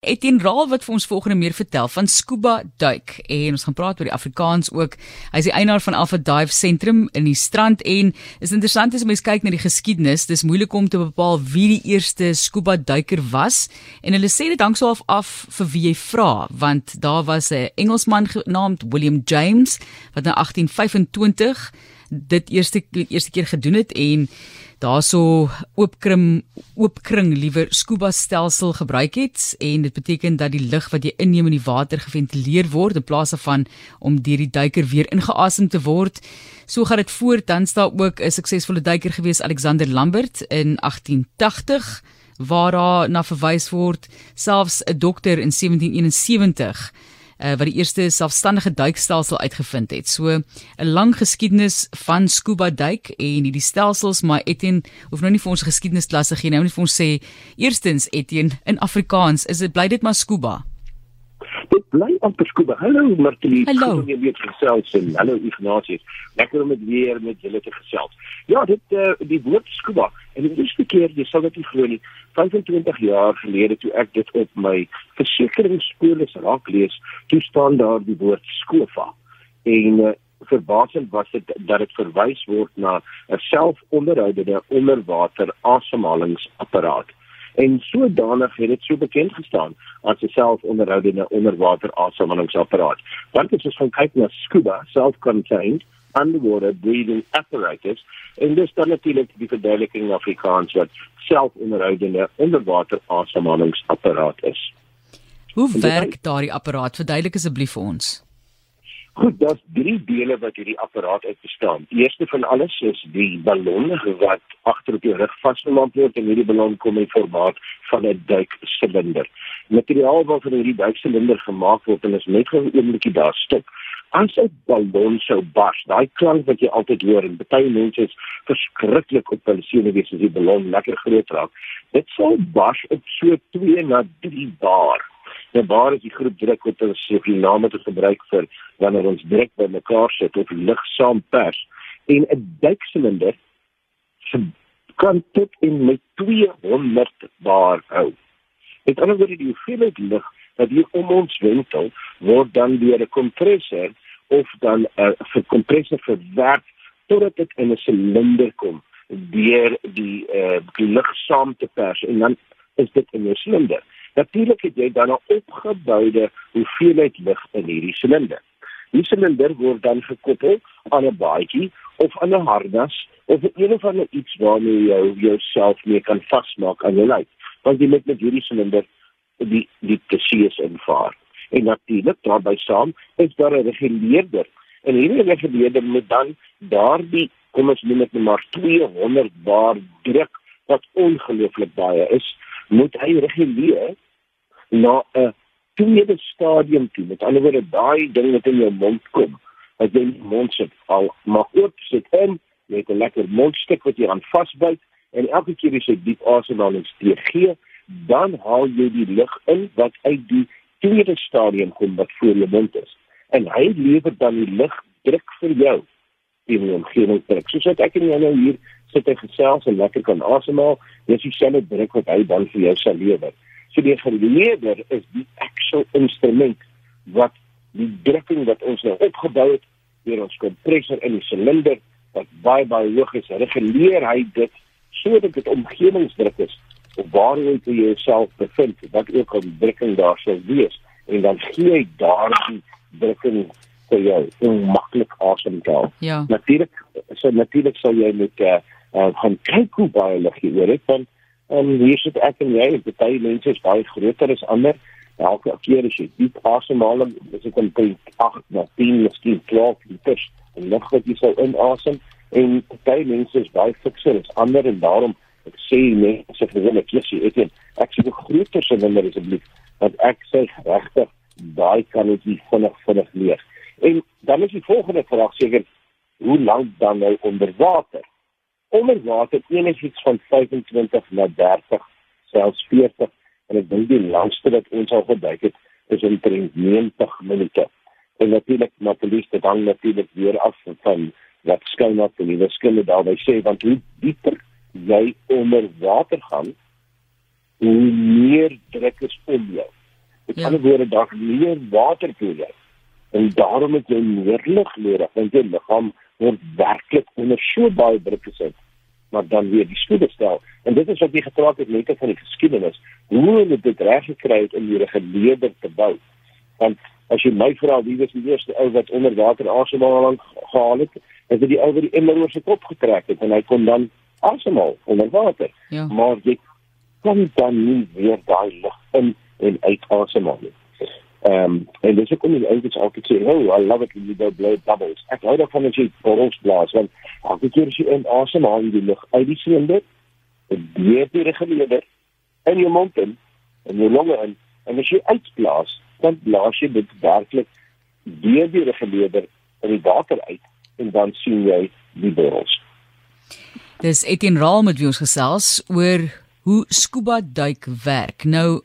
Etienne Raal wat vir ons volgende meer vertel van scuba duik en ons gaan praat oor die Afrikaans ook. Hy is die eienaar van Alpha Dive Sentrum in die strand en is interessant as mens kyk na die geskiedenis. Dis moeilik om te bepaal wie die eerste scuba duiker was en hulle sê dit hang so af vir wie jy vra want daar was 'n Engelsman genaamd William James wat in 1825 dit eerste eerste keer gedoen het en daarso oopkrim oopkring liewer scuba stelsel gebruik het en dit beteken dat die lug wat jy inneem in die water geventileer word in plaas van om deur die duiker weer ingeasem te word. So gaan dit voort dan staan ook 'n suksesvolle duiker gewees Alexander Lambert in 1880 waar daar na verwys word selfs 'n dokter in 1771 uh, wat die eerste selfstandige duikstelsel uitgevind het. So 'n lang geskiedenis van scuba duik en hierdie stelsels, maar Etienne hoef nou nie vir ons geskiedenisklasse gee nie. Nou net vir ons sê eerstens Etienne in Afrikaans, is dit bly dit maar scuba? Dit bly amper scuba. Hallo Martie, hallo. Kom jy weer gesels en hallo Ignatius. Lekker om dit weer met julle te gesels. Ja, dit uh, die woord scuba en die eerste keer jy sal dit nie glo nie. 25 jaar gelede toe ek dit op my versekeringspolis raak lees, toe staan daar die woord skofa. En uh, verbasend was dit dat dit verwys word na 'n selfonderhoudende onderwater asemhalingsapparaat. En sodanig het dit so bekend gestaan as 'n selfonderhoudende onderwater asemhalingsapparaat. Want dit is van kyk na scuba, self-contained underwater breathing apparatus en dis dan natuurlik die verduideliking in Afrikaans wat selfonderhoudende onderwater asemhalingsapparaat is. Hoe werk daardie apparaat? Verduidelik asseblief vir ons. Goed, daar's drie dele wat hierdie apparaat uit bestaan. Die eerste van alles is die ballon wat agter op die rug vasgemaak word en hierdie ballon kom in formaat van 'n duiksilinder. Materiaal waarvan hierdie duiksilinder gemaak word en is net 'n oombliekie daar stuk as 'n ballon sou bars, daai klank wat jy altyd hoor en baie mense is verskriklik op hulle senuwees as die ballon lekker groot raak. Dit sou bars op so 2 na 3 bar. Nou bar is die groep druk wat ons op die name te gebruik vir wanneer ons druk by mekaar sit of lug saam pers en 'n duiksilinder kan tot in met 200 bar hou. Met ander woorde die hoeveelheid lug dat hier om ons wentel word dan deur 'n kompressor of dan 'n uh, vir kompressor verwerk totdat dit in 'n silinder kom deur die uh, lug saam te pers en dan is dit 'n silinder. Natuurlik het jy dan 'n opgeboude hoeveelheid lug in hierdie silinder. Die silinder word dan gekoppel aan 'n baadjie of aan 'n harnas of een of ander iets waarmee jy jouself mee kan vasmaak aan jou lyf. Want jy moet met hierdie silinder die die TCS invaar. En natuurlik daarbey saam is daar 'n reguleerder. En hierdie reguleerder moet dan daardie kom ons noem dit maar 200 bar druk wat ongelooflik baie is, moet hy reguleer na 'n tweede stadium toe. Met ander woorde daai ding wat in jou mond kom, wat jy in die mond sit, al maar oop sit in, jy het 'n lekker mondstuk wat jy aan vasbyt en elke keer as jy diep asemhaling steek gee dan haal jy die lug in wat uit die tweede stadium kom wat voor jou mond is. En hy lewer dan die lug druk vir jou in die omgewing druk. Soos ek en jy nou hier sit en gesels en lekker kan asemhaal, dis dieselfde druk wat hy dan vir jou sal lewer. So die geleerder is die actual instrument wat die drukking wat ons nou opgebou het deur ons kompressor in die silinder wat baie baie hoog is, reguleer hy dit sodat dit omgewingsdruk is of waar jy jouself bevind, wat ook al die drukking daar sou wees en dan gee jy daardie drukking vir jou om maklik asem te haal. Ja. Natuurlik, so natuurlik sal jy met eh uh, gaan kyk hoe baie lig jy oor het want um, hier sit ek en jy, baie mense is baie groter as ander. Elke keer as jy diep asemhaal, is dit omtrent 8 na 10, miskien 12 liter en nog wat jy sou inasem. En baie mense is baie fikser as ander en daarom ek sê mense verwille kies ek het ek sê groter silinder asseblief want ek sê regtig daai kan nie vinnig vinnig leer. En dan is die volgende vraag seker hoe lank dan nou onder water onder water enigiets van 25 na 30 selfs 40 en ek dink die langste wat ons al geduik het is omtrent 90 minute en natuurlik natuurlik dit hang natuurlik weer af van wat skyn op en die verskille daarby sê want hoe dieper jy onder water gaan, hoe meer druk is om jou. Ja. Aan die woorde daar meer water toe jy. En daarom het jy meer lig nodig want jou liggaam word werklik onder so baie druk gesit maar dan weer die spoede stel. En dit is wat jy gepraat het net van die geskiedenis. Hoe hulle dit reg gekry het om hierdie geleder te bou. Want as jy my vra wie was die eerste ou wat onder water asemhaal lank gehaal het, is dit die ou wat die emmer oor sy kop getrek het en hy kon dan asemhaal onder water. Ja. Maar jy kan dan nie weer daai lug in en uit asemhaal nie. Um, en dis kom nie uit iets altyd sê, "Oh, I love it when you go blow bubbles." Ek hou daarvan as jy borrels blaas want elke keer as jy in asemhaal jy die lug uit die silinder, dit deur die reguleerder in jou mond in en jou longe in en as jy uitblaas, dan blaas jy dit werklik deur die reguleerder in die water uit en dan sien jy die borrels. Dis Etienne Raal met wie ons gesels oor hoe scuba duik werk. Nou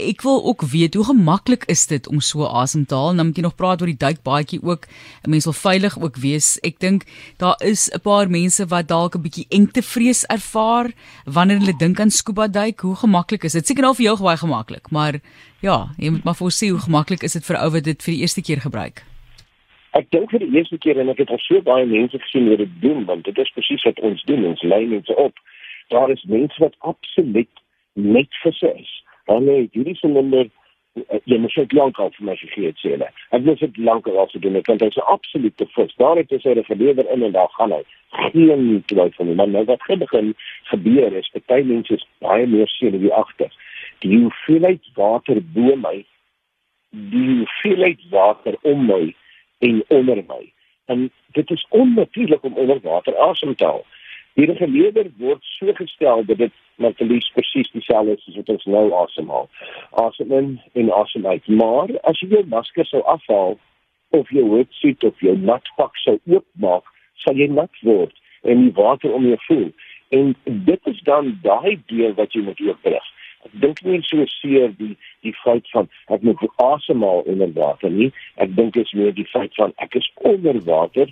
ek wil ook weet hoe gemaklik is dit om so asem te haal? Nou moet jy nog praat oor die duikbaadjie ook. 'n Mens wil veilig ook wees. Ek dink daar is 'n paar mense wat dalk 'n bietjie engtevrees ervaar wanneer hulle dink aan scuba duik. Hoe gemaklik is dit? Seker nou vir jou baie gemaklik, maar ja, jy moet maar vir sê hoe gemaklik is dit vir ou wat dit vir die eerste keer gebruik? Ek dink vir die eerste keer en ek het al so baie mense gesien wat dit doen, want dit is presies wat ons doen. Ons lei mense op. Daar is mense wat absoluut net vir se is dan nee, hierdie silinder eh, jy moet dit lank al vir my gegee het sê hulle. Ek moet dit lank al vir doen want is 'n absolute fis. Daar het jy sy reguleerder in en daar gaan hy. Geen twyfel van nie. Maar nou wat begin gebeur is party mense is baie meer seer wie agter. Die hoeveelheid water bo my, die hoeveelheid water om my en onder my. En dit is onnatuurlik om onder water asem te haal. Die reguleerder word so gestel dat dit natuurlik presies dieselfde is as wat ons nou asemhaal. Asem in en asem uit. Maar as jy jou masker sou afhaal of jou hoofsuit of jou natpak sou oopmaak, sal jy nat word en die water om jou voel. En dit is dan daai deel wat jy moet oopbreek. Ek dink nie so seer die die feit van ek moet asemhaal onder water nie. Ek dink dit is meer die feit van ek is onder water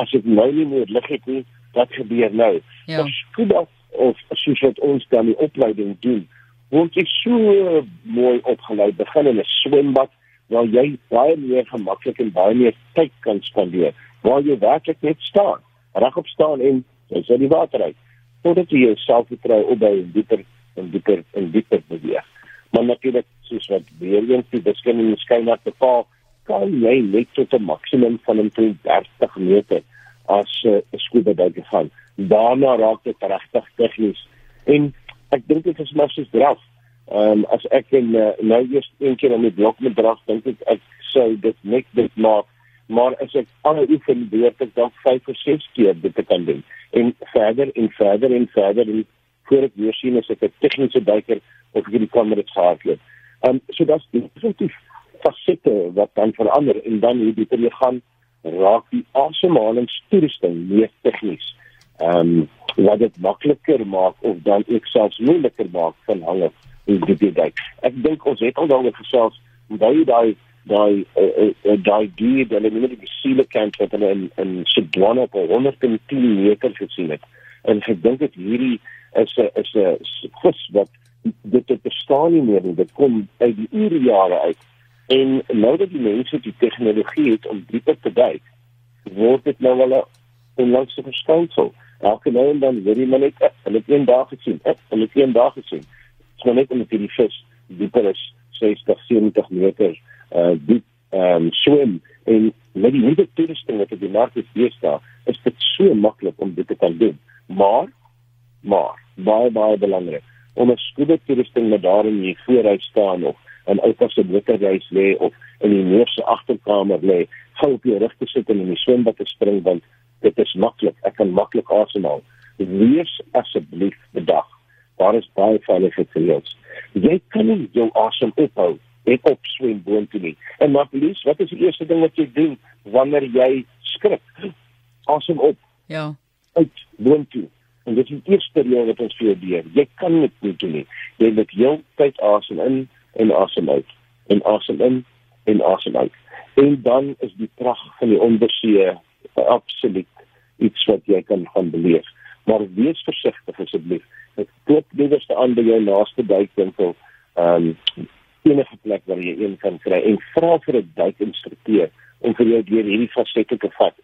as ek nou nie meer lig het nie wat gebeur nou? Ja. Scuba of soos wat ons dan die opleiding doen, word jy so mooi opgelei begin in 'n swembad waar jy baie meer gemaklik en baie meer tyd kan spandeer waar jy werklik net staan, regop staan en jy sien die water uit. Totdat jy jouself vertrou op by dieper en dieper en dieper beweeg. Maar natuurlik soos wat weer eens die beskikking skyn dat bepaal kan jy net tot 'n maksimum van omtrent 30 meter as 'n uh, skuba duik gaan. Daarna raak dit regtig tegnies. En ek dink dit is maar soos draf. Ehm um, as ek in uh, nou eers een keer om die blok met draf dink ek ek sou dit net dit maak. Maar as ek al oefen beurt ek dan 5 of 6 keer dit te kan doen. En verder en verder en verder en voor ek weer sien as ek 'n tegniese duiker of ek die kamera gehardloop. Ehm um, so dit's definitief fasette wat dan verander en dan hoe dieper jy gaan raak die asemhalingstoerusting meer tegnies. Ehm um, wat dit makliker maak of dan ook selfs moeiliker maak van hange in die dijk. Ek dink ons het al daaroor gesels baie daai daai uh, uh, daai die hulle dit die kant wat hulle in in Sedwana op 110 meter gesien het. En ek dink dit hierdie is 'n is 'n vis wat dit te verstaan nie meer nie. Dit kom uit die ure jare uit En nou dat die mense die tegnologie het om dieper te duik, word dit nou wel 'n langse verskynsel. Elke nou en dan weet jy maar net, hulle het een dag gesien, hulle het een dag gesien. Dit is nou net omdat die vis dieper is, 60, 70 meter uh diep um swem en met die nuwe toerusting wat op die mark is staan, is dit so maklik om dit te kan doen. Maar maar baie baie belangrik om 'n skoene toerusting met daarin hier vooruit staan of in oupa se motorreis lê of in die neerse agterkamer lê, gou op jou rug te sit en in die swembad te spring want dit is maklik. Ek kan maklik asemhaal. Wees asseblief bedag. Daar is baie veilige reëls. Jy kan nie jou asem ophou en opswem boontoe nie. En maar please, wat is die eerste ding wat jy doen wanneer jy skrik? Asem op. Ja. Uit boontoe. En dit is die eerste reël wat ons vir jou leer. Jy kan dit nie doen nie. Jy moet heeltyd asem in en asem uit en asem in en asem uit. En dan is die krag van die ondersee absoluut iets wat jy kan gaan beleef. Maar wees versigtig asseblief. Dit koop liewerste aan by jou naaste duikwinkel. Ehm um, enige plek waar jy een kan kry en vra vir 'n duikinstrukteur om vir jou deur hierdie fasette te vat.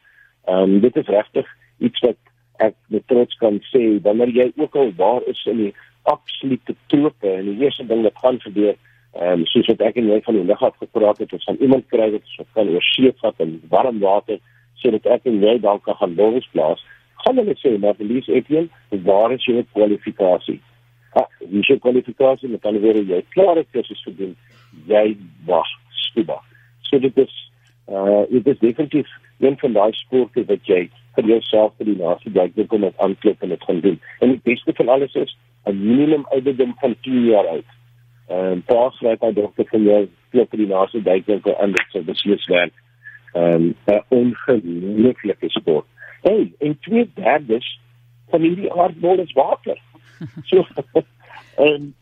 Ehm um, dit is regtig iets wat ek met trots kan sê wanneer jy ook al waar is in die absolute trope en die eerste ding wat gaan gebeur ehm um, soos wat ek en jy van die lig af gepraat het, ons gaan iemand kry wat so kan oor see vat in warm water sodat ek en jy dan kan gaan borrels plaas. Gaan hulle sê maar Elise Etienne, waar is jou kwalifikasie? Ah, jy sê kwalifikasie met ander woorde jy klaar het kursus gedoen, jy wag, scuba. So dit is uh dit is definitief een van daai sporte wat jy vir jouself vir die laaste dag wil kom met aanklop en dit gaan doen. En die beste van alles is 'n minimum ouderdom van 10 jaar oud. Ehm um, pas skryf hy dokter jou klop vir die wil kom aan dit so beslis werk. Ehm 'n ongelooflike sport. Hey, en twee derdes van hierdie aardbol is water. So en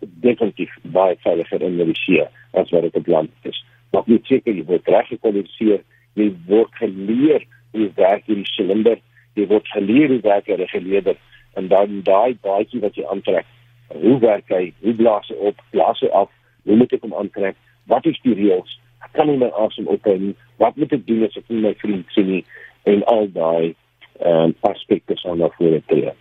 definitief baie veiliger in die see as wat dit op land is. Maar jy seker jy word reg gekwalifiseer jy word geleer hoe werk hierdie silinder, jy word geleer hoe werk 'n reguleerder en dan daai baadjie wat jy aantrek. Hoe werk hy? Hoe blaas hy op? Blaas hy af? Hoe moet ek hom aantrek? Wat is die reëls? Ek kan nie my asem ophou nie. Wat moet ek doen as ek nie my vriend sien nie? En al daai ehm um, aspekte sal na vore tree.